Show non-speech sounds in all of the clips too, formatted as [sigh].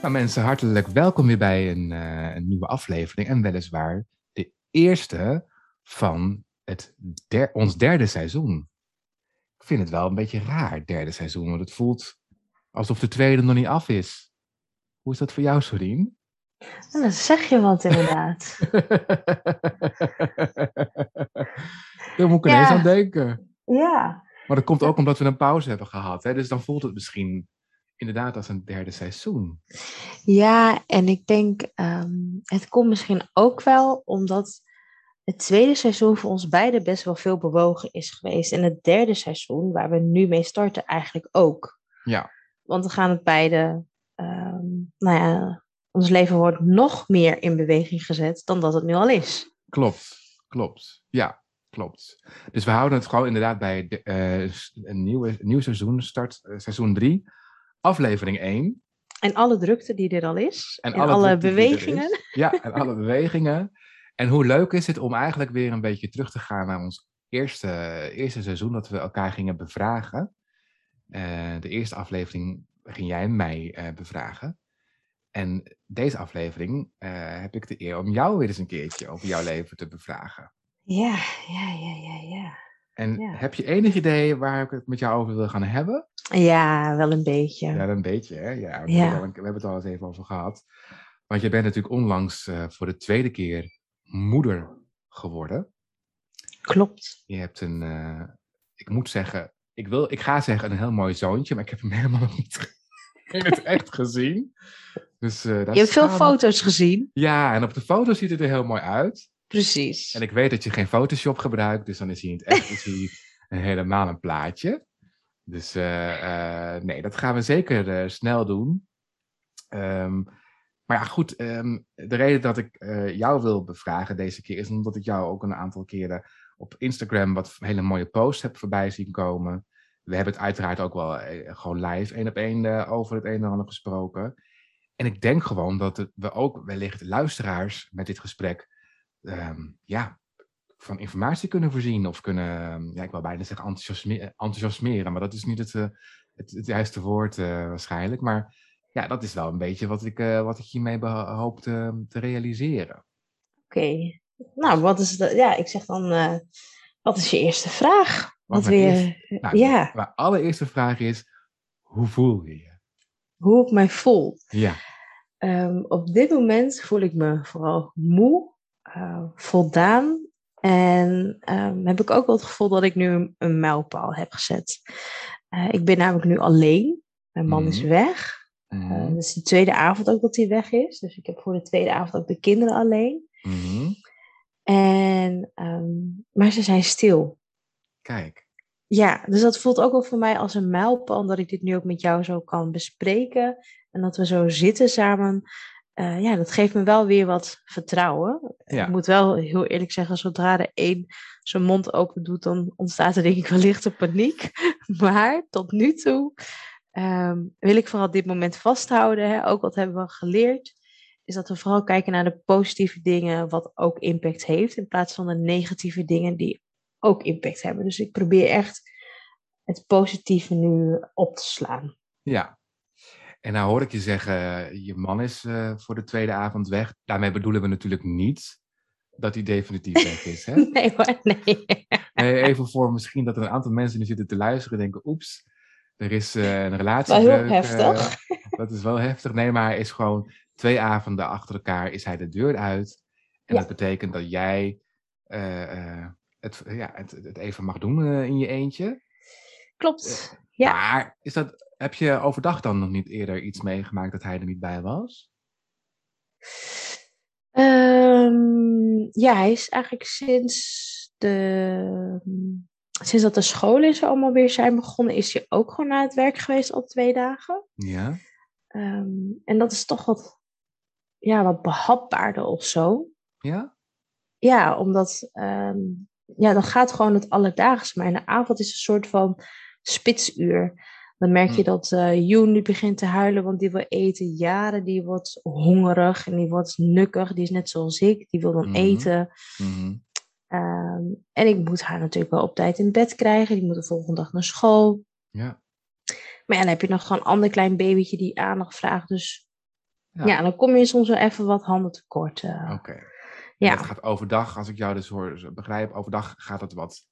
Nou, mensen, hartelijk welkom weer bij een, eh, een nieuwe aflevering. En weliswaar de eerste van het der- ons derde seizoen. Ik vind het wel een beetje raar, derde seizoen, want het voelt alsof de tweede nog niet af is. Hoe is dat voor jou, Sorien? Nou, dan zeg je wat inderdaad. [laughs] Daar moet ik Ja. ineens aan denken. ja, Maar dat komt ook omdat we een pauze hebben gehad. Hè? Dus dan voelt het misschien inderdaad als een derde seizoen. ja, en ik denk, ehm, het komt misschien ook wel omdat het tweede seizoen voor ons beiden best wel veel bewogen is geweest. En het derde seizoen, waar we nu mee starten, eigenlijk ook. Ja, Want we gaan het beide, ehm, nou ja, ons leven wordt nog meer in beweging gezet dan dat het nu al is. Klopt, klopt. Ja, klopt. Dus we houden het gewoon inderdaad bij de, eh, een, nieuwe, een nieuw seizoen, start eh, seizoen 3, aflevering 1. En alle drukte die er al is, en, alle bewegingen. Ja, en alle bewegingen. En hoe leuk is het om eigenlijk weer een beetje terug te gaan naar ons eerste, eerste seizoen dat we elkaar gingen bevragen. Eh, de eerste aflevering ging jij mij eh, bevragen. En deze aflevering eh, heb ik de eer om jou weer eens een keertje over jouw leven te bevragen. Ja, ja, ja, ja, ja. En Ja. heb je enig idee waar ik het met jou over wil gaan hebben? Ja, wel een beetje. Ja, een beetje, hè? Ja, we, Ja. Hebben, het al een- we hebben het al eens even over gehad. Want je bent natuurlijk onlangs eh, voor de tweede keer moeder geworden. Klopt. Je hebt een, eh, ik moet zeggen, ik, wil, ik ga zeggen een heel mooi zoontje, maar ik heb hem [laughs] helemaal nog niet in het echt gezien. Dus, eh, daar Je hebt veel foto's gezien. Ja, en op de foto ziet het er heel mooi uit. Precies. En ik weet dat je geen Photoshop gebruikt, dus dan is hij in het echt is hij [laughs] helemaal een plaatje. Dus eh, eh, nee, dat gaan we zeker eh, snel doen. Ehm, maar ja, goed, ehm, de reden dat ik jou wil bevragen deze keer is omdat ik jou ook een aantal keren op Instagram wat hele mooie posts heb voorbij zien komen. We hebben het uiteraard ook wel gewoon live één op één over het een en ander gesproken. En ik denk gewoon dat we ook wellicht luisteraars met dit gesprek ehm, ja, van informatie kunnen voorzien of kunnen, ehm, ja, ik wil bijna zeggen enthousiasme- enthousiasmeren, maar dat is niet het, eh, het, het juiste woord eh, waarschijnlijk. Maar ja, dat is wel een beetje wat ik, eh, wat ik hiermee hoop te, te realiseren. Oké. Nou, wat is de... Ja, ik zeg dan... wat is je eerste vraag? Wat mijn weer... Nou, ja, Mijn allereerste vraag is, hoe voel je je? hoe ik mij voel. Ja, Ehm, op dit moment voel ik me vooral moe, eh, voldaan. En ehm, heb ik ook wel het gevoel dat ik nu een, mijlpaal heb gezet. Eh, ik ben namelijk nu alleen. Mijn man is Mhm. weg. Mhm, Uh, het is de tweede avond ook dat hij weg is. Dus ik heb voor de tweede avond ook de kinderen alleen. mhm. En, ehm, maar ze zijn stil. Kijk, Ja, dus dat voelt ook wel voor mij als een mijlpaal dat ik dit nu ook met jou zo kan bespreken. En dat we zo zitten samen. Eh, ja, dat geeft me wel weer wat vertrouwen. Ja. Ik moet wel heel eerlijk zeggen, zodra de een zijn mond open doet, dan ontstaat er denk ik wellicht een paniek. [laughs] Maar tot nu toe ehm, wil ik vooral dit moment vasthouden. Hè. Ook wat hebben we geleerd, is dat we vooral kijken naar de positieve dingen, wat ook impact heeft, in plaats van de negatieve dingen die ook impact hebben. Dus ik probeer echt het positieve nu op te slaan. ja. En nou hoor ik je zeggen, je man is eh, voor de tweede avond weg. Daarmee bedoelen we natuurlijk niet dat hij definitief [laughs] weg is. Hè? Nee hoor, nee. Nee, even voor misschien dat er een aantal mensen die zitten te luisteren denken, oeps, er is eh, een relatie. Wel heel heftig. [laughs] dat is wel heftig. Nee, maar hij is gewoon twee avonden achter elkaar is hij de deur uit. En Ja. dat betekent dat jij eh, eh, het, ja, het, het even mag doen eh, in je eentje. Klopt. Ja. Maar is dat, heb je overdag dan nog niet eerder iets meegemaakt dat hij er niet bij was? Ehm, ja, hij is eigenlijk sinds de sinds dat de scholen en zo allemaal weer zijn begonnen, is hij ook gewoon naar het werk geweest al twee dagen. Ja. Ehm, en dat is toch wat ja, wat behapbaarder of zo. Ja? Ja, omdat ehm, ja, dan gaat gewoon het alledaagse. Maar in de avond is een soort van spitsuur. Dan merk je Hm. dat Joen nu begint te huilen, want die wil eten. Jaren, die wordt hongerig en die wordt nukkig. Die is net zoals ik, die wil dan Mhm. eten. Mhm. Ehm, en ik moet haar natuurlijk wel op tijd in bed krijgen. Die moet de volgende dag naar school. Ja. Maar ja, dan heb je nog gewoon een ander klein babytje die aandacht vraagt. Dus Ja. ja, dan kom je soms wel even wat handen tekort. eh. Oké. Ja. Dat gaat overdag, als ik jou dus hoor, begrijp, overdag gaat het wat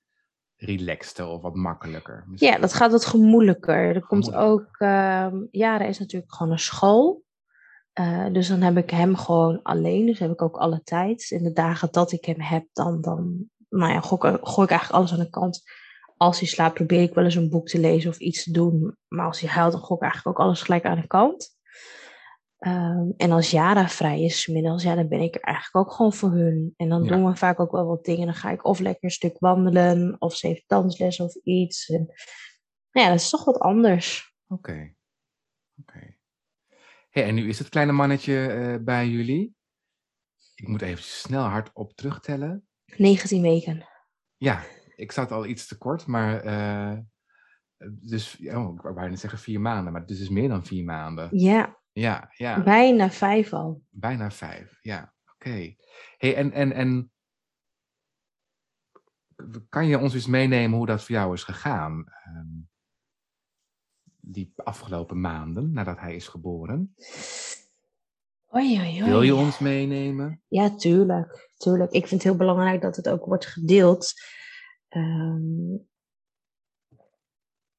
relaxter of wat makkelijker. misschien. ja, dat gaat wat gemoedelijker. Er komt ook, ehm Jara is natuurlijk gewoon naar school. Eh, dus dan heb ik hem gewoon alleen. Dus heb ik ook alle tijd. In de dagen dat ik hem heb, dan, dan nou ja, gooi, ik, gooi ik eigenlijk alles aan de kant. Als hij slaapt, probeer ik wel eens een boek te lezen of iets te doen. Maar als hij huilt, dan gooi ik eigenlijk ook alles gelijk aan de kant. Ehm, en als Jara vrij is, 's middags, ja, dan ben ik er eigenlijk ook gewoon voor hun. En dan Ja. doen we vaak ook wel wat dingen. Dan ga ik of lekker een stuk wandelen, of ze heeft dansles of iets. En, nou ja, dat is toch wat anders. Oké. Oké. Hey, en nu is het kleine mannetje eh, bij jullie. Ik moet even snel hardop terugtellen. 19 weken. Ja, ik zat al iets te kort, maar. eh, dus, oh, ik wou bijna zeggen vier maanden, maar het is meer dan vier maanden. Ja, Ja, ja. bijna vijf al. Bijna vijf, ja. Oké. Hey, en, en, en kan je ons eens meenemen hoe dat voor jou is gegaan? ehm, die afgelopen maanden nadat hij is geboren. Oei, oei, oei. Wil je ons meenemen? Ja, tuurlijk. tuurlijk. Ik vind het heel belangrijk dat het ook wordt gedeeld. Ehm,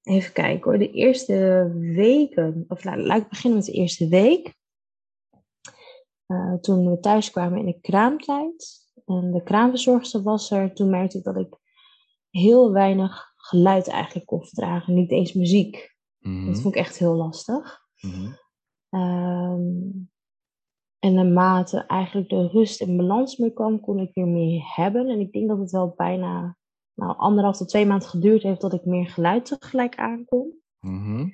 even kijken hoor. De eerste weken, of laat, laat ik beginnen met de eerste week. Eh, toen we thuis kwamen in de kraamtijd. En de kraamverzorgster was er. Toen merkte ik dat ik heel weinig geluid eigenlijk kon verdragen. Niet eens muziek. Mhm, Dat vond ik echt heel lastig. mhm, Ehm, en naarmate eigenlijk de rust en balans meer kwam, kon ik weer meer hebben. En ik denk dat het wel bijna nou, anderhalf tot twee maanden geduurd heeft dat ik meer geluid tegelijk aankon. mhm.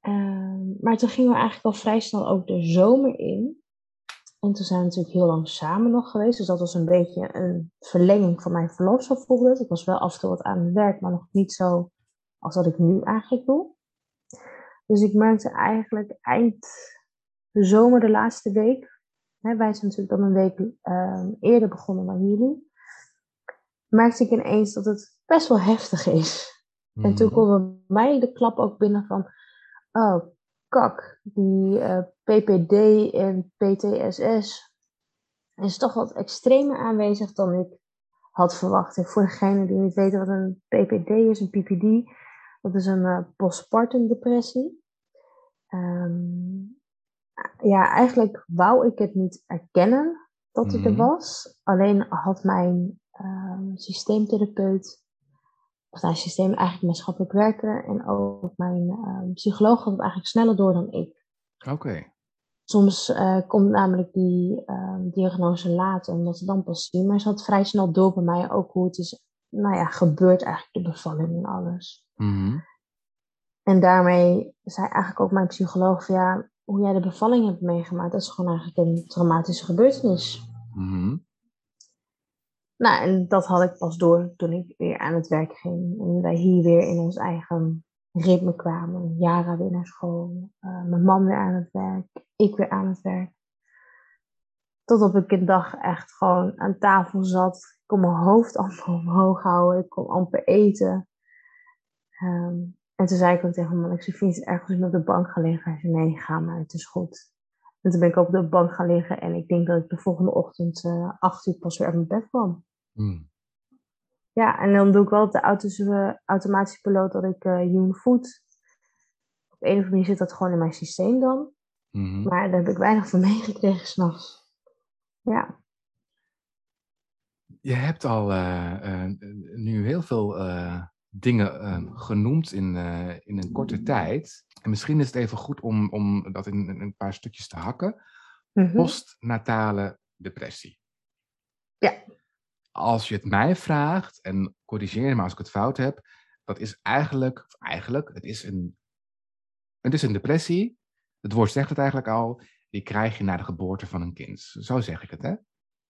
Ehm, maar toen gingen we eigenlijk al vrij snel ook de zomer in. En toen zijn we natuurlijk heel lang samen nog geweest. Dus dat was een beetje een verlenging van mijn verlof. Ik was wel af en toe wat aan het werk, maar nog niet zo als wat ik nu eigenlijk doe. Dus ik merkte eigenlijk eind de zomer, de laatste week. Hè, wij zijn natuurlijk dan een week ehm, eerder begonnen dan jullie. Merkte ik ineens dat het best wel heftig is. En toen mhm. kwam bij mij de klap ook binnen van, oh kak, die eh, PPD en PTSS is toch wat extremer aanwezig dan ik had verwacht. En voor degenen die niet weten wat een PPD is, een PPD, dat is een eh, postpartum depressie. Ehm, ja, eigenlijk wou ik het niet erkennen dat het er Mhm. was. Alleen had mijn ehm, systeemtherapeut of nou, systeem eigenlijk maatschappelijk werker en ook mijn ehm, psycholoog had het eigenlijk sneller door dan ik. Oké. Soms eh, komt namelijk die ehm, diagnose later, omdat ze dan pas zien. Maar ze had vrij snel door bij mij ook hoe het is nou ja, gebeurt eigenlijk, de bevalling en alles. Mhm, En daarmee zei eigenlijk ook mijn psycholoog van ja, hoe jij de bevalling hebt meegemaakt, dat is gewoon eigenlijk een traumatische gebeurtenis. mhm. Nou, en dat had ik pas door toen ik weer aan het werk ging. En wij hier weer in ons eigen ritme kwamen. Jara weer naar school. eh, mijn man weer aan het werk. Ik weer aan het werk. Totdat ik een dag echt gewoon aan tafel zat. Ik kon mijn hoofd [laughs] amper omhoog houden. Ik kon amper eten. Ehm, en toen zei ik ook tegen mijn man, ik zei, vind je het erg als ik op de bank ga liggen? Hij zei, nee, ga maar, het is goed. En toen ben ik op de bank gaan liggen en ik denk dat ik de volgende ochtend eh acht uur pas weer uit mijn bed kwam. Mm. Ja, en dan doe ik wel de auto's, eh, automatische piloot dat ik eh Joen voed. Op een of andere manier zit dat gewoon in mijn systeem dan. Mhm. Maar daar heb ik weinig van [laughs] meegekregen s'nachts. Ja, Je hebt al nu heel veel dingen eh, genoemd in, eh, in een korte tijd. En misschien is het even goed om, om dat in, in een paar stukjes te hakken. Mhm. Postnatale depressie. Ja. Als je het mij vraagt, en corrigeer me als ik het fout heb, dat is eigenlijk, of eigenlijk, het is een, het is een depressie. Het woord zegt het eigenlijk al. die krijg je na de geboorte van een kind. Zo zeg ik het, hè?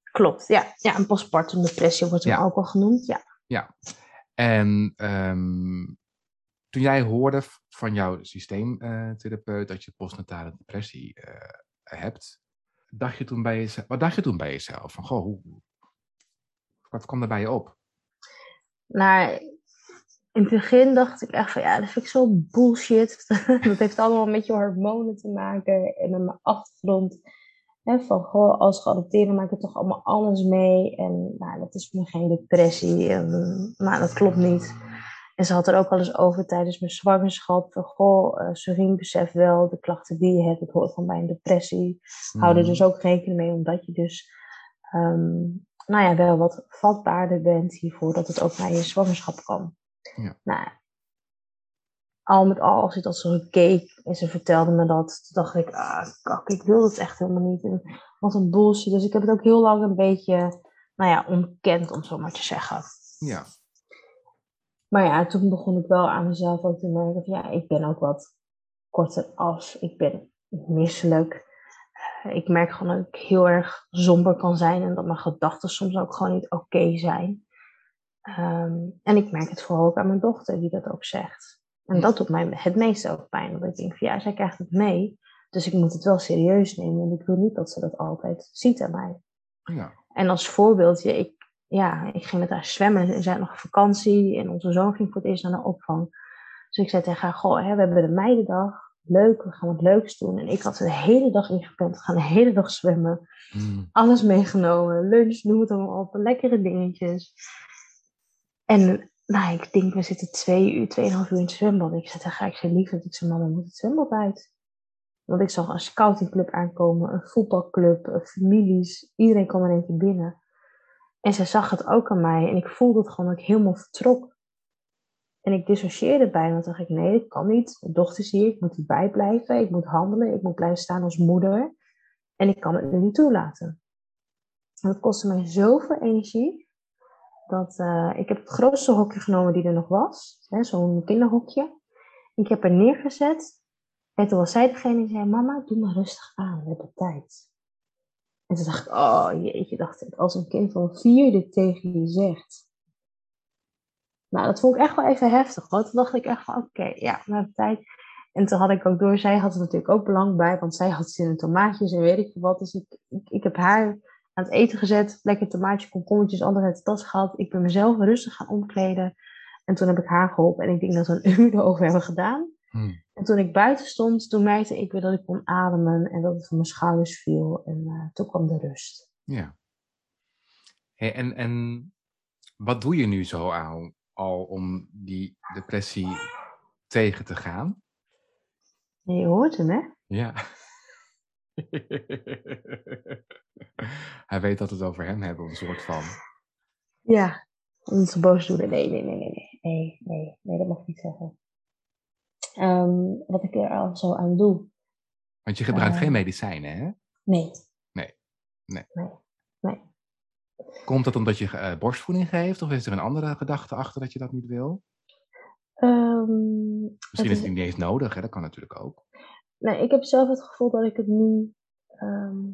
Klopt, ja. Ja, een postpartum depressie wordt Ja. ook al genoemd, ja. En ehm, toen jij hoorde van jouw systeemtherapeut dat je postnatale depressie eh, hebt, dacht je toen bij jezelf, wat dacht je toen bij jezelf? Van, goh, hoe, wat kwam er bij je op? Nou, in het begin dacht ik echt van ja, dat vind ik zo bullshit. [laughs] dat heeft allemaal met je hormonen te maken en met mijn achtergrond. Hè, van goh, als geadopteerde maak ik toch allemaal alles mee. En nou, dat is me geen depressie. En, nou, dat klopt niet. En ze had er ook al eens over tijdens mijn zwangerschap. Van goh, eh Serien beseft wel, de klachten die je hebt, het hoort van bij een depressie. Hou er Hmm. dus ook rekening mee, omdat je dus ehm, nou ja, wel wat vatbaarder bent hiervoor dat het ook naar je zwangerschap kan. Ja. Nou, al met al, als ik dat zo keek en ze vertelde me dat, toen dacht ik, ah, kak, ik wil het echt helemaal niet. En wat een bullshit. Dus ik heb het ook heel lang een beetje, nou ja, ontkend, om zo maar te zeggen. Ja, Maar ja, toen begon ik wel aan mezelf ook te merken van ja, ik ben ook wat korter af. Ik ben misselijk. Eh, Ik merk gewoon dat ik heel erg somber kan zijn en dat mijn gedachten soms ook gewoon niet oké zijn. Ehm, en ik merk het vooral ook aan mijn dochter die dat ook zegt. En dat doet mij het meeste ook pijn. Want ik denk van ja, zij krijgt het mee. Dus ik moet het wel serieus nemen. En ik wil niet dat ze dat altijd ziet aan mij. ja, En als voorbeeldje, ik, ja, ik ging met haar zwemmen en zij nog een vakantie en onze zoon ging voor het eerst naar de opvang. Dus ik zei tegen haar, goh, hè, we hebben de meidendag, leuk, we gaan wat leuks doen. En ik had de hele dag ingepland, we gaan de hele dag zwemmen, Hmm. alles meegenomen, lunch, noem het allemaal op, lekkere dingetjes. En nou, ik denk, we zitten twee uur, tweeënhalf uur in het zwembad. Ik zei tegen haar, ik zei lieverd, ik zei, mama, moet het zwembad uit. Want ik zag een scoutingclub aankomen, een voetbalclub, eh, families. Iedereen kwam in één keer binnen. En zij zag het ook aan mij. En ik voelde het gewoon dat ik helemaal vertrok. En ik dissocieerde bij me. Want dacht ik, nee, dat kan niet. Mijn dochter is hier, ik moet erbij blijven. Ik moet handelen, ik moet blijven staan als moeder. En ik kan het nu niet toelaten. En dat kostte mij zoveel energie. Dat eh, ik heb het grootste hokje genomen die er nog was. Zo'n kinderhokje. Ik heb er neergezet. En toen was zij degene die zei, mama, doe maar rustig aan, we hebben tijd. En toen dacht ik, oh jeetje, dacht ik, als een kind van vier dit tegen je zegt. Nou, dat vond ik echt wel even heftig. Want toen dacht ik echt oké, ja, we hebben tijd. En toen had ik ook door, zij had er natuurlijk ook belang bij, want zij had zin in tomaatjes en weet ik wat. Dus ik, ik heb haar aan het eten gezet, lekker tomaatjes, komkommertjes, alles uit de tas gehad. Ik ben mezelf rustig gaan omkleden. En toen heb ik haar geholpen en ik denk dat we een [laughs] uur erover hebben gedaan. Hmm. En toen ik buiten stond, toen merkte ik weer dat ik kon ademen en dat het van mijn schouders viel. En eh, toen kwam de rust. Ja. Hey, en, en wat doe je nu zo al, al om die depressie tegen te gaan? Je hoort hem, hè? Ja. [laughs] Hij weet dat we het over hem hebben, een soort van. Ja. Onze boosdoener. Nee, nee, nee, nee, nee. Nee, nee, nee, dat mag ik niet zeggen. Ehm, wat ik er al zo aan doe. Want je gebruikt Eh. geen medicijnen, hè? Nee. Nee. Nee. Nee. Nee. Komt dat omdat je eh, borstvoeding geeft? Of is er een andere gedachte achter dat je dat niet wil? Ehm, Misschien is het niet eens nodig, hè? Dat kan natuurlijk ook. Nee, ik heb zelf het gevoel dat ik het nu ehm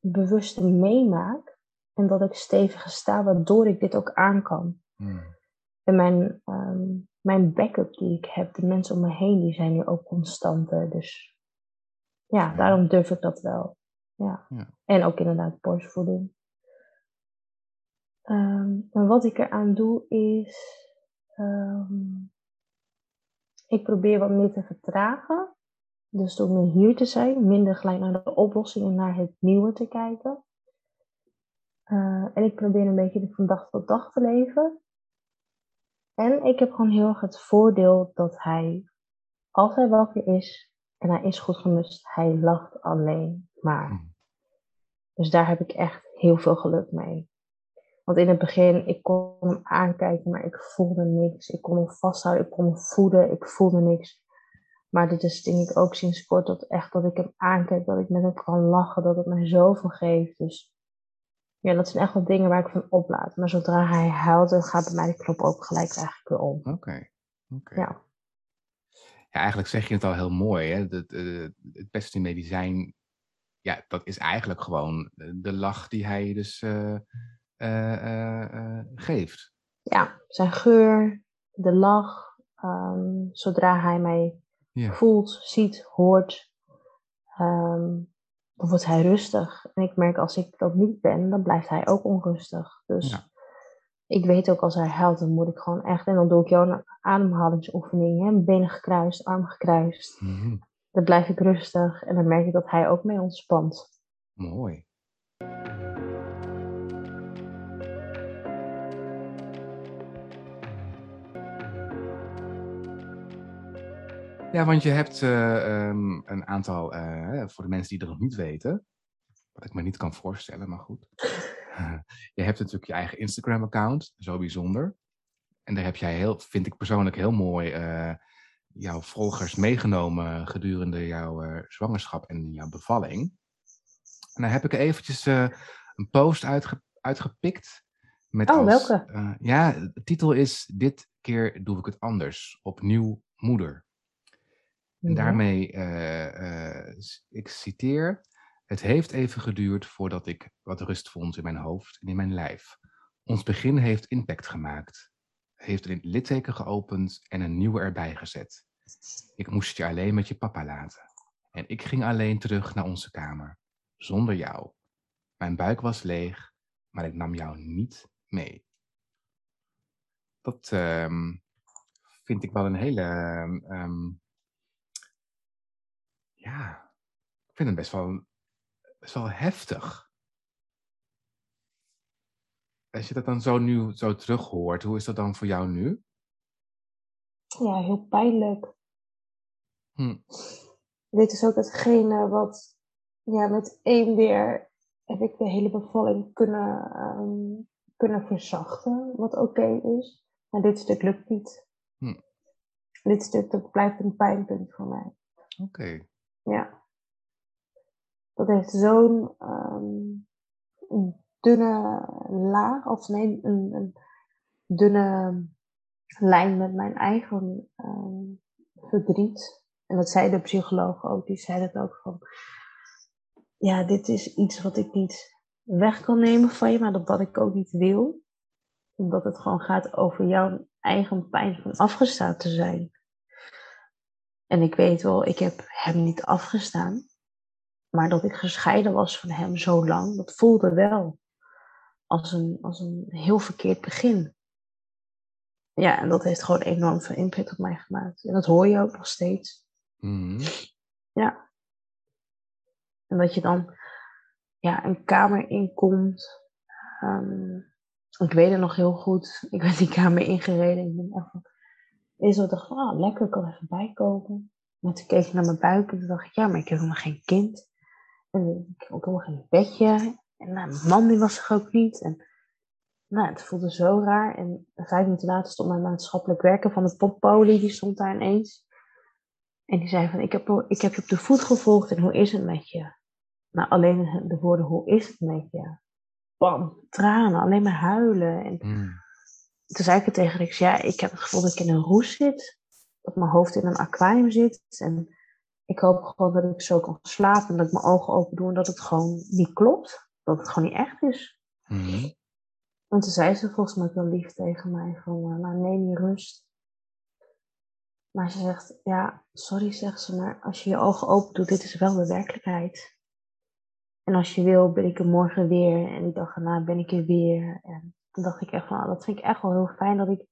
bewust meemaak. En dat ik steviger sta, waardoor ik dit ook aan kan. Hmm. En mijn, ehm, mijn backup die ik heb, de mensen om me heen, die zijn nu ook constanter. Dus ja, daarom durf ik dat wel. Ja. Ja. En ook inderdaad borstvoeding. Ehm, maar wat ik eraan doe is, ik probeer wat meer te vertragen. Dus door meer hier te zijn, minder gelijk naar de oplossing en naar het nieuwe te kijken. Eh, en ik probeer een beetje van dag tot dag te leven. En ik heb gewoon heel erg het voordeel dat hij, als hij wakker is en hij is goed gemust, hij lacht alleen maar. Hmm. Dus daar heb ik echt heel veel geluk mee. Want in het begin, ik kon hem aankijken, maar ik voelde niks. Ik kon hem vasthouden, ik kon hem voeden, ik voelde niks. Maar dit is denk ik ook sinds kort dat echt dat ik hem aankijk, dat ik met hem kan lachen, dat het mij zoveel geeft. Dus ja, dat zijn echt wel dingen waar ik van oplaat. Maar zodra hij huilt, dan gaat bij mij de knop ook gelijk eigenlijk weer om. Oké. Ja. Ja, eigenlijk zeg je het al heel mooi. Hè? Het, eh, het beste medicijn ja, dat is eigenlijk gewoon de lach die hij dus eh, eh, geeft. Ja, zijn geur, de lach, ehm, zodra hij mij Ja. voelt, ziet, hoort, ehm, dan wordt hij rustig. En ik merk als ik dat niet ben, dan blijft hij ook onrustig. Dus Ja. ik weet ook als hij huilt, dan moet ik gewoon echt, en dan doe ik jou een ademhalingsoefening, hè, benen gekruist, arm gekruist. Mhm. Dan blijf ik rustig en dan merk ik dat hij ook mee ontspant. Mooi. Ja, want je hebt eh, ehm, een aantal, eh, voor de mensen die dat nog niet weten, wat ik me niet kan voorstellen, maar goed. [laughs] je hebt natuurlijk je eigen Instagram-account, zo bijzonder. En daar heb jij heel, vind ik persoonlijk heel mooi, eh, jouw volgers meegenomen gedurende jouw zwangerschap en jouw bevalling. En daar heb ik eventjes een post uitge- uitgepikt. Met Oh, als, welke? ja, de titel is Dit keer doe ik het anders. Opnieuw moeder. En daarmee, eh, eh, ik citeer, het heeft even geduurd voordat ik wat rust vond in mijn hoofd en in mijn lijf. Ons begin heeft impact gemaakt. Heeft een litteken geopend en een nieuwe erbij gezet. Ik moest je alleen met je papa laten. En ik ging alleen terug naar onze kamer. Zonder jou. Mijn buik was leeg, maar ik nam jou niet mee. Dat ehm, vind ik wel een hele ehm, ehm, ja, ik vind het best wel, best wel heftig. Als je dat dan zo nu zo terug hoort, hoe is dat dan voor jou nu? Ja, heel pijnlijk. Hm. Dit is ook hetgene wat, ja, met één weer heb ik de hele bevalling kunnen, ehm, kunnen verzachten, wat oké is. Maar dit stuk lukt niet. Hm. Dit stuk dat blijft een pijnpunt voor mij. Oké. Ja. Dat heeft zo'n ehm, dunne laag, of nee, een, een dunne lijn met mijn eigen ehm, verdriet. En dat zei de psycholoog ook, die zei dat ook van, ja, dit is iets wat ik niet weg kan nemen van je, maar dat wat ik ook niet wil. Omdat het gewoon gaat over jouw eigen pijn van afgestaan te zijn. En ik weet wel, ik heb hem niet afgestaan. Maar dat ik gescheiden was van hem zo lang, dat voelde wel als een, als een heel verkeerd begin. Ja, en dat heeft gewoon enorm veel impact op mij gemaakt. En dat hoor je ook nog steeds. Mhm. Ja. En dat je dan ja, een kamer inkomt. Ehm, ik weet het nog heel goed. Ik ben die kamer ingereden. Ik ben echt is zo dacht ah, lekker, ik kan even bijkomen. En toen keek ik naar mijn buik en toen dacht ik, ja, maar ik heb helemaal geen kind. En ik heb ook helemaal geen bedje. En nou, mijn man die was er ook niet. En nou, het voelde zo raar. En vijf minuten later stond mijn maatschappelijk werker van de poppolie, die stond daar ineens. En die zei van, ik heb, ik heb je op de voet gevolgd en hoe is het met je? Nou, alleen de woorden, hoe is het met je? Bam, tranen, alleen maar huilen. En Mhm. Toen zei ik het tegen Rix, ja, ik heb het gevoel dat ik in een roes zit. Dat mijn hoofd in een aquarium zit. En ik hoop gewoon dat ik zo kan slapen. En dat ik mijn ogen open doe en dat het gewoon niet klopt. Dat het gewoon niet echt is. Mhm. En toen zei ze volgens mij ook wel lief tegen mij van, eh, nou neem je rust. Maar ze zegt, ja, sorry zegt ze, maar als je je ogen open doet, dit is wel de werkelijkheid. En als je wil, ben ik er morgen weer. En die dag erna ben ik er weer. En toen dacht ik echt van, nou, dat vind ik echt wel heel fijn dat ik,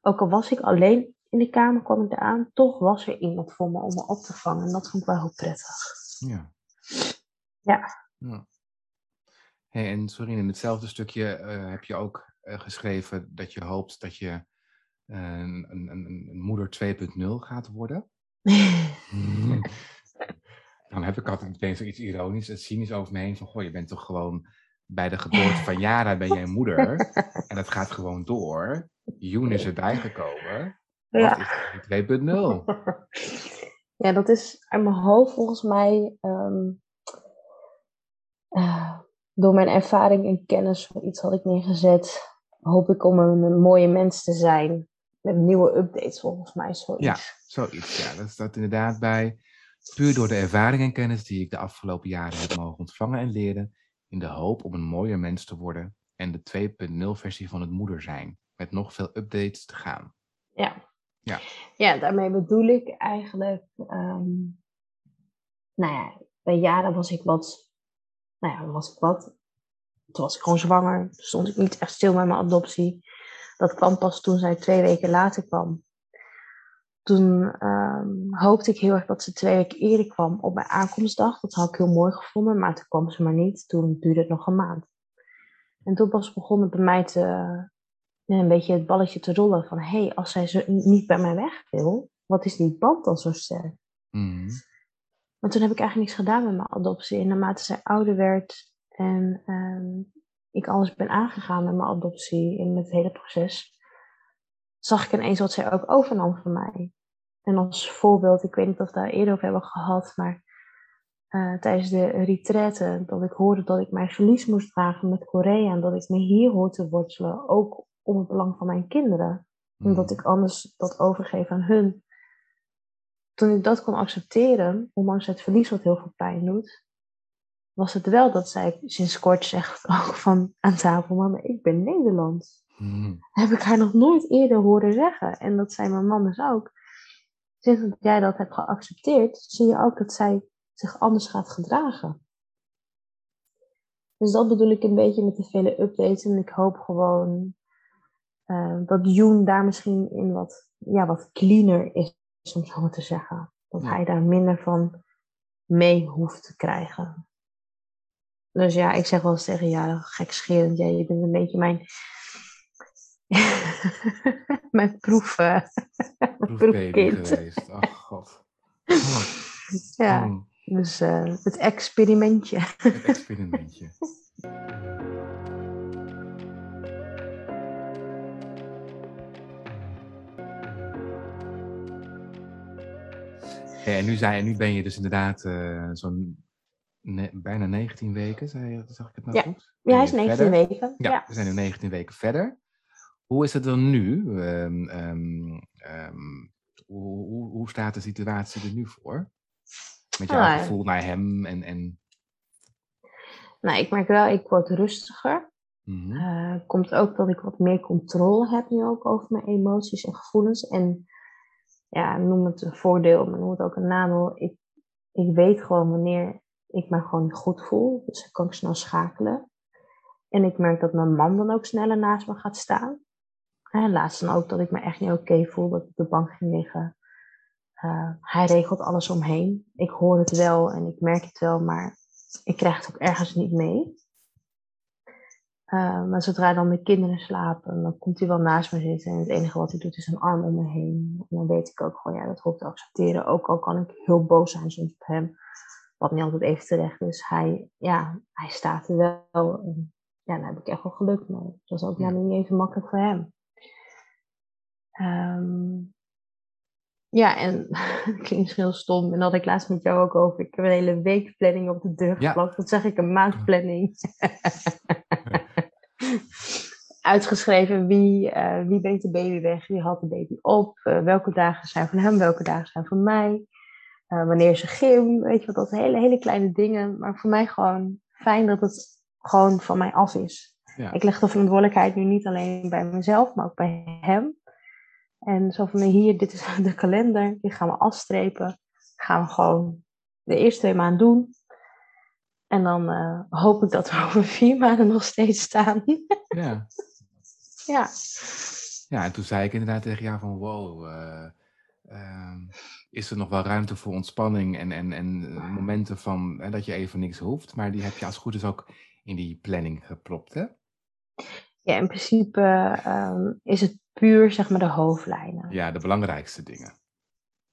ook al was ik alleen in de kamer, kwam ik eraan, toch was er iemand voor me om me op te vangen. En dat vond ik wel heel prettig. Ja. Ja. ja. Hey, en Sorine, in hetzelfde stukje eh, heb je ook eh, geschreven dat je hoopt dat je eh, een, een, een, een moeder 2.0 gaat worden. [laughs] Dan heb ik altijd meteen zoiets ironisch en cynisch over me heen van, goh, je bent toch gewoon bij de geboorte van Jara ben jij moeder en dat gaat gewoon door. Joen is erbij gekomen. Wat Ja. is die 2.0? Ja, dat is uit mijn hoofd volgens mij ehm, eh, door mijn ervaring en kennis van iets had ik neergezet. Hoop ik om een, een mooie mens te zijn. Met nieuwe updates volgens mij zoiets. Ja, zoiets. Ja, dat staat inderdaad bij. Puur door de ervaring en kennis die ik de afgelopen jaren heb mogen ontvangen en leren, in de hoop om een mooier mens te worden en de 2.0 versie van het moeder zijn, met nog veel updates te gaan. Ja. Ja. ja, daarmee bedoel ik eigenlijk, ehm, nou ja, bij jaren was ik wat, nou ja, was ik wat. Toen was ik gewoon zwanger, toen stond ik niet echt stil met mijn adoptie. Dat kwam pas toen zij twee weken later kwam. Toen ehm, hoopte ik heel erg dat ze twee weken eerder kwam op mijn aankomstdag. Dat had ik heel mooi gevonden, maar toen kwam ze maar niet. Toen duurde het nog een maand. En toen pas begon het bij mij te, een beetje het balletje te rollen van... hé, hey, als zij zo niet bij mij weg wil, wat is die band dan zo sterk? Mhm. Maar toen heb ik eigenlijk niks gedaan met mijn adoptie. En naarmate zij ouder werd en ehm, ik alles ben aangegaan met mijn adoptie in het hele proces zag ik ineens wat zij ook overnam van mij. En als voorbeeld, ik weet niet of we daar eerder over hebben gehad, maar uh, tijdens de retraite, dat ik hoorde dat ik mijn verlies moest dragen met Korea en dat ik me hier hoor te wortelen, ook om het belang van mijn kinderen. Omdat Mhm. ik anders dat overgeef aan hun. Toen ik dat kon accepteren, ondanks het verlies wat heel veel pijn doet, was het wel dat zij sinds kort zegt ook van aan tafel, mama, ik ben Nederlands Mhm. heb ik haar nog nooit eerder horen zeggen. En dat zei mijn man dus ook. Sinds dat jij dat hebt geaccepteerd, zie je ook dat zij zich anders gaat gedragen. Dus dat bedoel ik een beetje met de vele updates. En ik hoop gewoon eh, dat Joen daar misschien in wat, ja, wat cleaner is, om zo maar te zeggen. Dat Ja. hij daar minder van mee hoeft te krijgen. Dus ja, ik zeg wel eens tegen ja, gekscherend. Ja, je bent een beetje mijn [laughs] mijn proef, eh, [laughs] Proefbaby proefkind. geweest. Oh god. Oh, [laughs] Ja, oh, dus eh, het experimentje. het experimentje. Ja, en nu, zei, nu ben je dus inderdaad eh, zo'n ne- bijna 19 weken, zei zag ik het nou Ja. goed? Ja, hij is je 19 verder? weken. Ja, Ja. we zijn nu 19 weken verder. Hoe is het dan nu? Ehm, ehm, ehm, hoe, hoe, hoe staat de situatie er nu voor? Met jouw Ah, gevoel naar hem en... en Nou, ik merk wel, ik word rustiger. Eh, komt ook dat ik wat meer controle heb nu ook over mijn emoties en gevoelens. En ja, noem het een voordeel, maar noem het ook een nadeel. Ik, ik weet gewoon wanneer ik me gewoon niet goed voel. Dus dan kan ik snel schakelen. En ik merk dat mijn man dan ook sneller naast me gaat staan. En laatst dan ook dat ik me echt niet oké voel, dat ik op de bank ging liggen. Eh, hij regelt alles omheen. Ik hoor het wel en ik merk het wel, maar ik krijg het ook ergens niet mee. Uh, maar zodra dan de kinderen slapen, dan komt hij wel naast me zitten. En het enige wat hij doet is een arm om me heen. En dan weet ik ook gewoon, ja, dat hoop ik te accepteren. Ook al kan ik heel boos zijn soms op hem. Wat niet altijd even terecht is. Hij, ja, hij staat er wel. En ja, daar heb ik echt wel geluk mee. Dat is ook Ja. niet even makkelijk voor hem. Ehm, ja, en [laughs] het klinkt heel stom. En dat had ik laatst met jou ook over. Ik heb een hele weekplanning op de deur Ja. geplakt. Dat zeg ik, een maandplanning. [laughs] Uitgeschreven wie, eh, wie brengt de baby weg, wie haalt de baby op, eh, welke dagen zijn van hem, welke dagen zijn van mij, eh, wanneer ze gym, weet je wat, dat hele, hele kleine dingen. Maar voor mij gewoon fijn dat het gewoon van mij af is. Ja. Ik leg de verantwoordelijkheid nu niet alleen bij mezelf, maar ook bij hem. En zo van hier, dit is [laughs] de kalender, die gaan we afstrepen. Gaan we gewoon de eerste twee maanden doen. En dan eh, hoop ik dat we [laughs] over vier maanden nog steeds staan. [laughs] Ja. ja. ja, en toen zei ik inderdaad tegen jou van wow, eh, ehm, is er nog wel ruimte voor ontspanning en, en, en momenten van dat je even niks hoeft. Maar die heb je als het goed is ook in die planning gepropt, hè? ja, in principe ehm, is het puur zeg maar de hoofdlijnen. Ja, de belangrijkste dingen.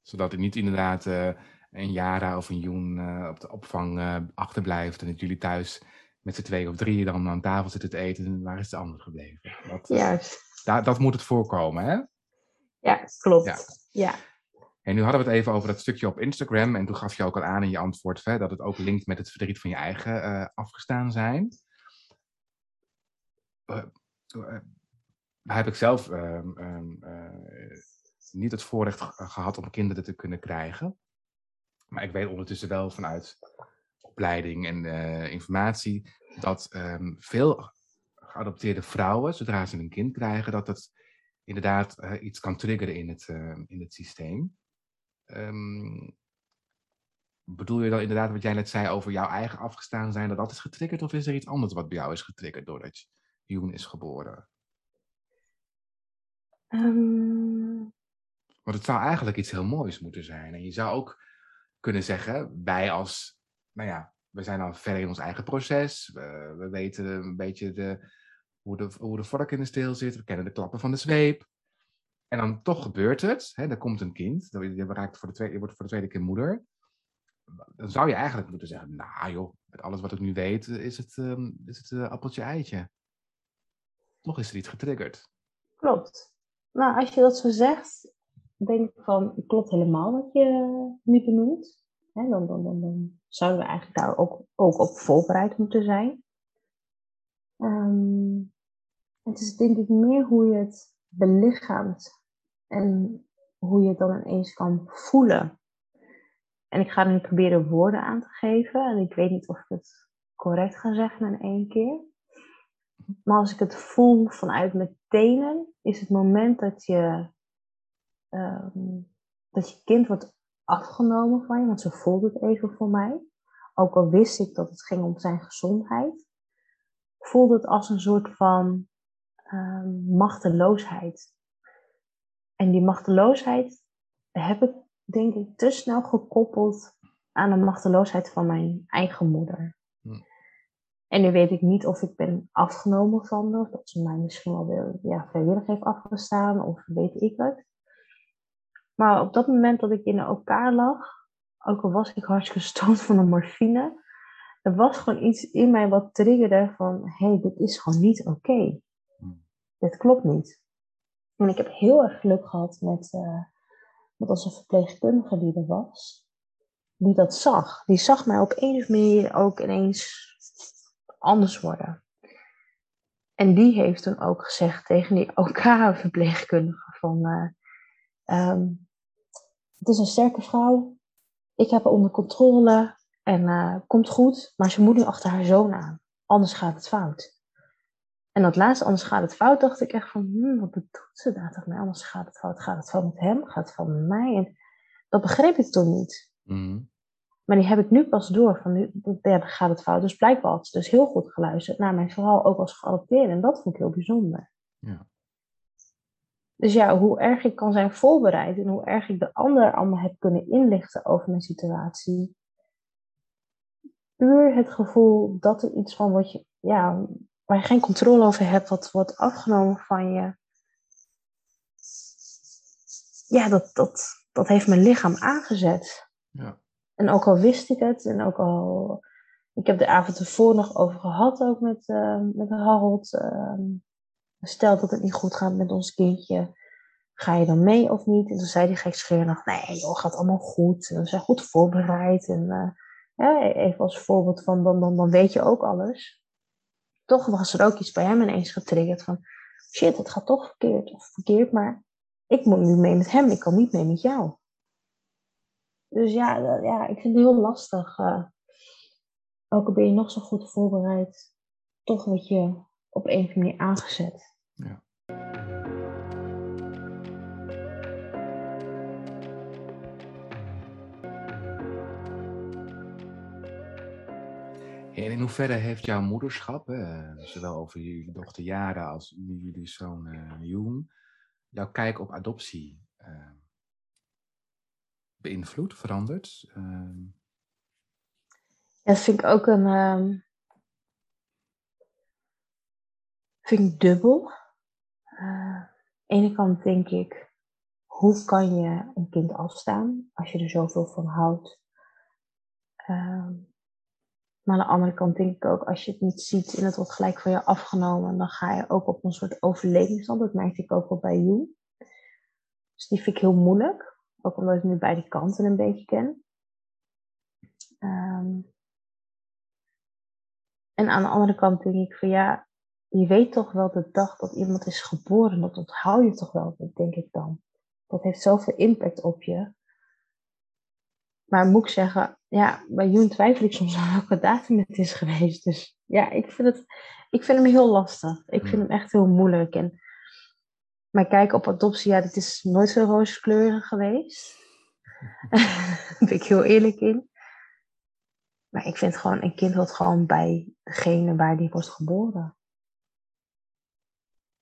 Zodat het niet inderdaad eh, een Jara of een Joen eh, op de opvang eh, achterblijft en dat jullie thuis met z'n twee of drieën dan aan tafel zitten te eten en waar is de ander gebleven? Dat, Juist. da- dat moet het voorkomen, hè? Ja, klopt. Ja. Ja. En nu hadden we het even over dat stukje op Instagram. En toen gaf je ook al aan in je antwoord hè, dat het ook linkt met het verdriet van je eigen afgestaan zijn. Eh, eh, heb ik zelf ehm, ehm, eh, niet het voorrecht ge- gehad om kinderen te kunnen krijgen. Maar ik weet ondertussen wel vanuit opleiding en uh, informatie dat um, veel geadopteerde vrouwen, zodra ze een kind krijgen, dat dat inderdaad uh, iets kan triggeren in het, in het systeem. Bedoel je dan inderdaad wat jij net zei over jouw eigen afgestaan zijn, dat dat is getriggerd? Of is er iets anders wat bij jou is getriggerd doordat Joen is geboren? Um... Want het zou eigenlijk iets heel moois moeten zijn. En je zou ook kunnen zeggen, wij als, nou ja, we zijn al verder in ons eigen proces. We, we weten een beetje de, hoe, de, hoe de vork in de steel zit. We kennen de klappen van de zweep. En dan toch gebeurt het. Hè, er komt een kind. Je, raakt voor de tweede, je wordt voor de tweede keer moeder. Dan zou je eigenlijk moeten zeggen, nou joh, met alles wat ik nu weet, is het, um, is het uh, appeltje eitje. Toch is er iets getriggerd. Klopt. Nou, als je dat zo zegt, denk ik van, klopt helemaal wat je nu benoemt. Hè, dan, dan, dan, dan, zouden we eigenlijk daar ook, ook op voorbereid moeten zijn. Um, het is denk ik meer hoe je het belichaamt en hoe je het dan ineens kan voelen. En ik ga nu proberen woorden aan te geven. En ik weet niet of ik het correct ga zeggen in één keer. Maar als ik het voel vanuit mijn tenen, is het moment dat je, um, dat je kind wordt afgenomen van je, want ze voelde het even voor mij. Ook al wist ik dat het ging om zijn gezondheid, voelde het als een soort van um, machteloosheid. En die machteloosheid heb ik, denk ik, te snel gekoppeld aan de machteloosheid van mijn eigen moeder. En nu weet ik niet of ik ben afgenomen van haar, of dat ze mij misschien wel ja, vrijwillig heeft afgestaan, of weet ik het. Maar op dat moment dat ik in elkaar lag, ook al was ik hartstikke gestoond van de morfine, er was gewoon iets in mij wat triggerde van, hé, hey, dit is gewoon niet oké. Hmm. Dit klopt niet. En ik heb heel erg geluk gehad met, uh, met onze verpleegkundige die er was. Die dat zag. Die zag mij op een of andere manier ook ineens anders worden. En die heeft toen ook gezegd tegen die OK-verpleegkundige van... Uh, um, het is een sterke vrouw. Ik heb haar onder controle en uh, komt goed. Maar ze moet nu achter haar zoon aan. Anders gaat het fout. En dat laatste, anders gaat het fout, dacht ik echt van, hmm, wat bedoelt ze daar toch? Anders gaat het fout. Gaat het fout met hem? Gaat het fout met mij? Dat begreep ik toen niet. Mm. Maar die heb ik nu pas door. Van nu ja, gaat het fout. Dus blijkbaar had ze dus heel goed geluisterd naar mijn verhaal, ook als geadopteerd. En dat vond ik heel bijzonder. Ja. Dus ja, hoe erg ik kan zijn voorbereid en hoe erg ik de ander allemaal heb kunnen inlichten over mijn situatie. Puur het gevoel dat er iets van wat je, ja, waar je geen controle over hebt, wat wordt afgenomen van je. Ja, dat, dat, dat heeft mijn lichaam aangezet. Ja. En ook al wist ik het, en ook al. Ik heb de avond ervoor nog over gehad, ook met, uh, met Harold. Uh, stel dat het niet goed gaat met ons kindje, ga je dan mee of niet? En toen zei hij nog, nee joh, gaat allemaal goed. we zijn goed voorbereid. En ja, even als voorbeeld van, dan, dan, dan weet je ook alles. Toch was er ook iets bij hem ineens getriggerd van, shit, het gaat toch verkeerd of verkeerd, maar ik moet nu mee met hem, ik kan niet mee met jou. Dus ja, ja ik vind het heel lastig. Uh, ook al ben je nog zo goed voorbereid, toch word je op een of andere manier aangezet. Ja. En in hoeverre heeft jouw moederschap, zowel over jullie dochter Jara als jullie zoon uh, Joen, jouw kijk op adoptie uh, beïnvloed, veranderd? Uh... Ja, dat vind ik ook een. Um, vind ik dubbel. Uh, aan de ene kant denk ik, hoe kan je een kind afstaan als je er zoveel van houdt? Uh, maar aan de andere kant denk ik ook, als je het niet ziet en het wordt gelijk van je afgenomen, dan ga je ook op een soort overlevingsstand. Dat merkte ik ook wel bij jou. Dus die vind ik heel moeilijk. Ook omdat ik nu beide kanten een beetje ken. Um, en aan de andere kant denk ik van ja, je weet toch wel de dag dat iemand is geboren, dat onthoud je toch wel, denk ik dan. Dat heeft zoveel impact op je. Maar moet ik zeggen, ja, bij Joen twijfel ik soms [laughs] aan welke datum het is geweest. Dus ja, ik vind, het, ik vind hem heel lastig. Ik vind hem echt heel moeilijk. En mijn kijk op adoptie, ja, dit is nooit zo rooskleurig geweest. [laughs] Daar ben ik heel eerlijk in. Maar ik vind gewoon, een kind hoort gewoon bij degene waar die wordt geboren.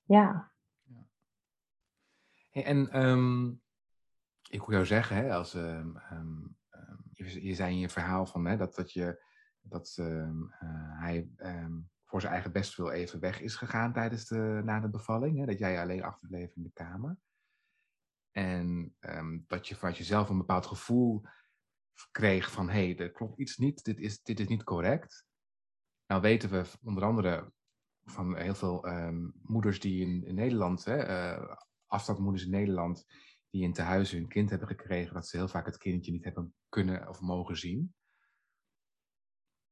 Ja, en ehm, ik hoor jou zeggen, hè, als, ehm, ehm, je, je zei in je verhaal van, hè, dat, dat, je, dat eh, hij voor zijn eigen bestwil even weg is gegaan tijdens de, na de bevalling. Hè, dat jij alleen achterbleef in de kamer. En ehm, dat je vanuit jezelf een bepaald gevoel kreeg van, hé, hey, er klopt iets niet, dit is, dit is niet correct. Nou weten we onder andere van heel veel ehm, moeders die in, in Nederland, hè, eh, afstandmoeders in Nederland, die in tehuizen hun kind hebben gekregen, dat ze heel vaak het kindje niet hebben kunnen of mogen zien.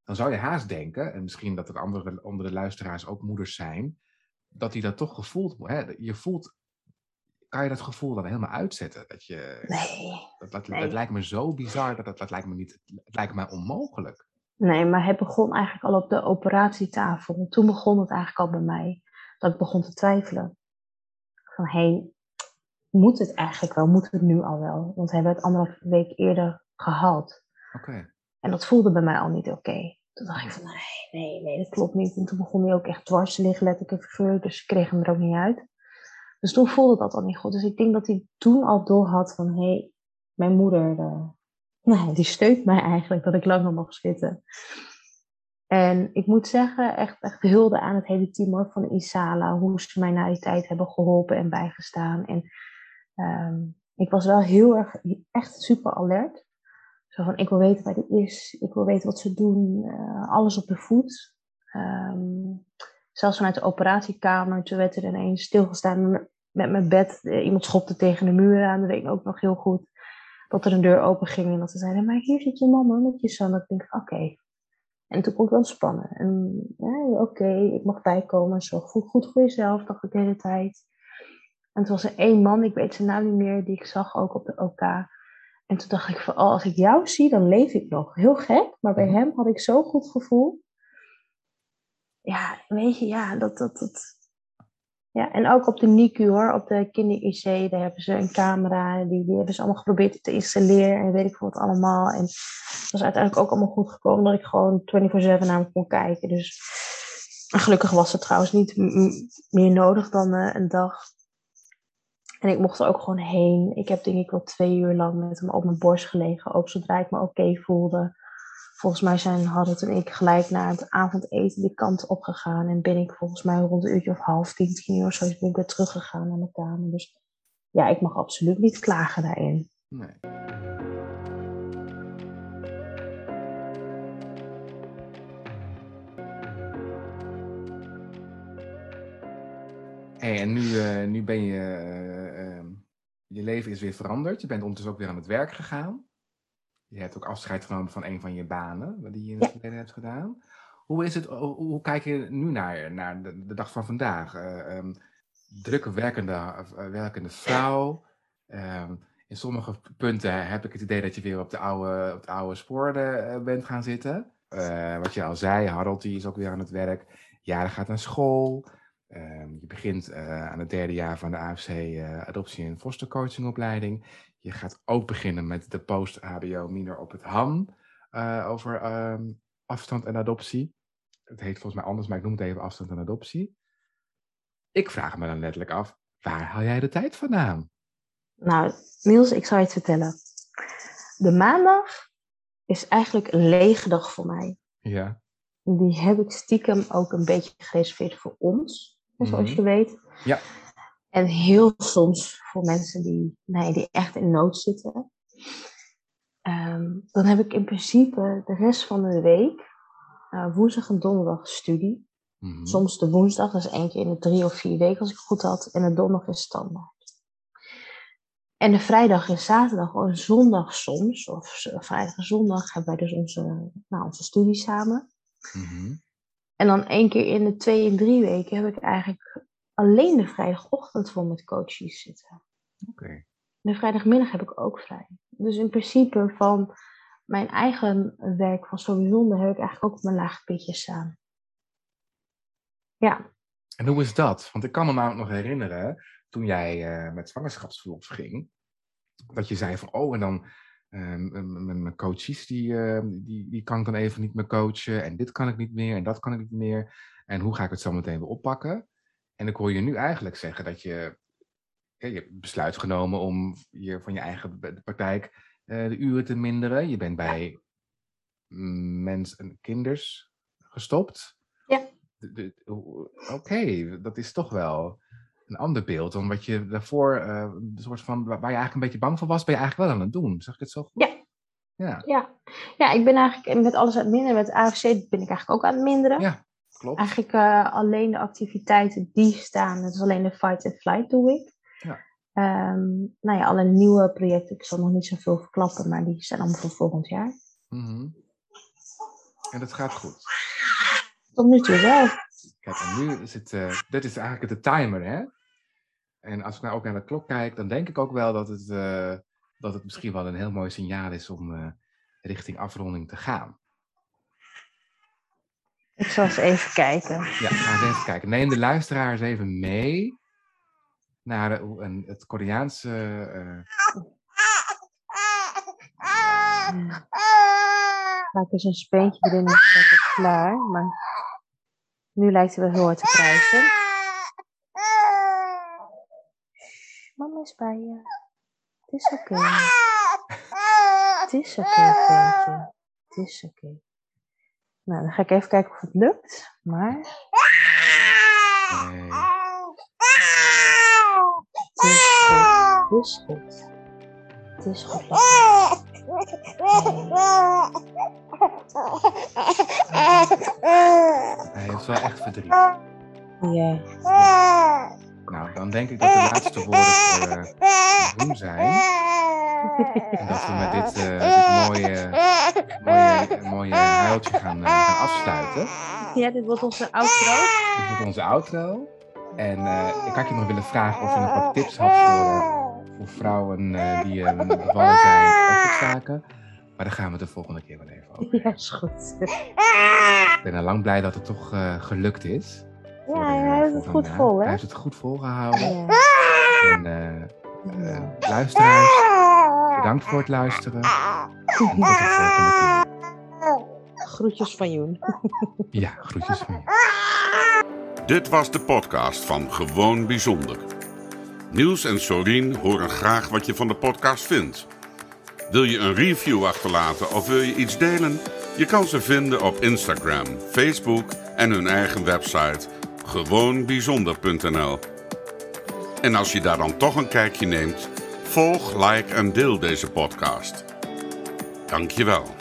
Dan zou je haast denken, en misschien dat er andere, andere luisteraars ook moeders zijn, dat die dat toch gevoeld hè, Je voelt, kan je dat gevoel dan helemaal uitzetten? Dat je, nee. dat, dat, nee. dat lijkt me zo bizar, dat, dat, dat lijkt me niet, het lijkt me onmogelijk. Nee, maar het begon eigenlijk al op de operatietafel. Toen begon het eigenlijk al bij mij. Dat ik begon te twijfelen. Van, hé, hey, moet het eigenlijk wel? Moet het nu al wel? Want we hebben het anderhalf week eerder gehad. Oké. En dat voelde bij mij al niet oké. Toen dacht ik van, nee, nee, nee, dat klopt niet. En toen begon hij ook echt dwars te liggen, letterlijk en figuurlijk. Dus ik kreeg hem er ook niet uit. Dus toen voelde dat al niet goed. Dus ik denk dat hij toen al door had van, hé, hey, mijn moeder... [laughs] Uh, die steunt mij eigenlijk dat ik langer mag zitten. En ik moet zeggen, echt, echt hulde aan het hele team hoor, van Isala. Hoe ze mij na die tijd hebben geholpen en bijgestaan. En um, ik was wel heel erg, echt super alert. Zo van, ik wil weten waar die is. Ik wil weten wat ze doen. Uh, alles op de voet. Um, zelfs vanuit de operatiekamer. Toen werd er ineens stilgestaan met mijn bed. Iemand schopte tegen de muur aan. Dat weet ik ook nog heel goed dat er een deur open ging en dat ze zeiden, maar hier zit je mama met je zoon. Dat ik denk, oké. En toen kon ik wel ontspannen. En ja, oké, ik mag bijkomen. Zorg goed, goed voor jezelf, dacht ik de hele tijd. En toen was er één man, ik weet zijn naam niet meer, die ik zag ook op de OK. En toen dacht ik van, oh, als ik jou zie, dan leef ik nog. Heel gek, maar bij hem had ik zo'n goed gevoel. Ja, weet je, ja, dat, dat, dat, ja, en ook op de NICU hoor, op de kinder-IC, daar hebben ze een camera, die, die hebben ze allemaal geprobeerd te installeren en weet ik wat allemaal. En het was uiteindelijk ook allemaal goed gekomen dat ik gewoon 24-7 naar hem kon kijken. Dus gelukkig was het trouwens niet meer nodig dan uh, een dag. En ik mocht er ook gewoon heen. Ik heb denk ik wel twee uur lang met hem op mijn borst gelegen, ook zodra ik me oké voelde. Volgens mij zijn Harold en ik gelijk na het avondeten die kant opgegaan. En ben ik volgens mij rond een uurtje of half tien, uur zo ben ik weer teruggegaan naar mijn kamer. Dus ja, ik mag absoluut niet klagen daarin. Nee. Hey, en nu, uh, nu ben je, uh, je leven is weer veranderd. Je bent ondertussen ook weer aan het werk gegaan. Je hebt ook afscheid genomen van een van je banen, die je in het verleden ja. hebt gedaan. Hoe, is het, hoe, kijk je nu naar, naar de, de dag van vandaag? Uh, um, drukke werkende, uh, werkende vrouw. Um, in sommige punten heb ik het idee dat je weer op de oude, op de oude sporen uh, bent gaan zitten. wat je al zei, Harold die is ook weer aan het werk. Jaren gaat naar school. Je begint aan het derde jaar van de AFC adoptie- en fostercoachingopleiding. Je gaat ook beginnen met de post-HBO minor op het HAN uh, over um, afstand en adoptie. Het heet volgens mij anders, maar ik noem het even afstand en adoptie. Ik vraag me dan letterlijk af, waar haal jij de tijd vandaan? Nou, Niels, ik zal je het vertellen. De maandag is eigenlijk een lege dag voor mij. Ja. Die heb ik stiekem ook een beetje gereserveerd voor ons, zoals -hmm. je weet. Ja. En heel soms voor mensen die, nee, die echt in nood zitten. Um, dan heb ik in principe de rest van de week, uh, woensdag en donderdag studie. Mhm. Mm -hmm. Soms de woensdag, dat is één keer in de drie of vier weken als ik het goed had. En de donderdag is standaard. En de vrijdag en zaterdag, of zondag soms, of vrijdag en zondag, hebben wij dus onze, nou, onze studie samen. Mm -hmm. En dan één keer in de twee en drie weken heb ik eigenlijk alleen de vrijdagochtend voor met coaches zitten. Oké. Okay. De vrijdagmiddag heb ik ook vrij. Dus in principe van mijn eigen werk van Zo Bijzonder heb ik eigenlijk ook op mijn laag pitje staan. Ja. En hoe is dat? Want ik kan me namelijk nog herinneren, toen jij uh, met zwangerschapsverlof ging, dat je zei van, oh, en dan um, mijn coaches, die, uh, die, die kan ik dan even niet meer coachen, en dit kan ik niet meer, en dat kan ik niet meer, en hoe ga ik het zo meteen weer oppakken? En ik hoor je nu eigenlijk zeggen dat je, ja, je hebt besluit genomen om je van je eigen praktijk uh, de uren te minderen. Je bent bij mens en kinders gestopt. Ja. Oké, dat is toch wel een ander beeld dan wat je daarvoor, uh, de soort van, waar je eigenlijk een beetje bang voor was, ben je eigenlijk wel aan het doen. Zeg ik het zo goed? Ja. Ja. ja. ja, ik ben eigenlijk met alles aan het minderen. Met AFC ben ik eigenlijk ook aan het minderen. Ja, klopt. Eigenlijk uh, alleen de activiteiten die staan, dat is alleen de fight and flight doe ik. Ja. Um, nou ja, alle nieuwe projecten, ik zal nog niet zoveel verklappen, maar die zijn allemaal voor volgend jaar. Mm -hmm. En dat gaat goed. Tot nu toe wel. Kijk, en nu is het, uh, dit is eigenlijk de timer, hè? En als ik nou ook naar de klok kijk, dan denk ik ook wel dat het, uh, dat het misschien wel een heel mooi signaal is om uh, richting afronding te gaan. Ik zal eens even kijken. Ja, ga eens even kijken. Neem de luisteraars even mee naar een, het Koreaanse. Uh... Ga ik eens een speentje erin en is het klaar. Maar nu lijkt hij wel heel hard te krijgen. Is bij je. Het is oké. Okay. Het is oké, okay, Het is oké. Okay. Nou, dan ga ik even kijken of het lukt. Maar. Nee. Het is goed. Het is goed. Het is goed. Hij heeft wel echt verdriet. Ja. Nou, dan denk ik dat de laatste woorden voor uh, zijn. En dat we met dit, uh, dit mooie, mooie, mooie huiltje gaan, uh, gaan afsluiten. Ja, dit wordt onze outro. Dit wordt onze outro. En ik had je nog willen vragen of je nog wat tips had voor, voor vrouwen die bevallen zijn of zaken. Maar daar gaan we de volgende keer wel even over. Ja, is goed. Ik ben al lang blij dat het toch gelukt is. Ja, hij heeft het goed vol, hè? Hij heeft het goed volgehouden. Ja. En uh, uh, luisteraars, bedankt voor het luisteren. En tot de volgende keer. Groetjes van Joen. Ja, groetjes van Joen. Dit was de podcast van Gewoon Bijzonder. Niels en Sorien horen graag wat je van de podcast vindt. Wil je een review achterlaten of wil je iets delen? Je kan ze vinden op Instagram, Facebook en hun eigen website gewoonbijzonder.nl. En als je daar dan toch een kijkje neemt, volg, like en deel deze podcast. Dankjewel.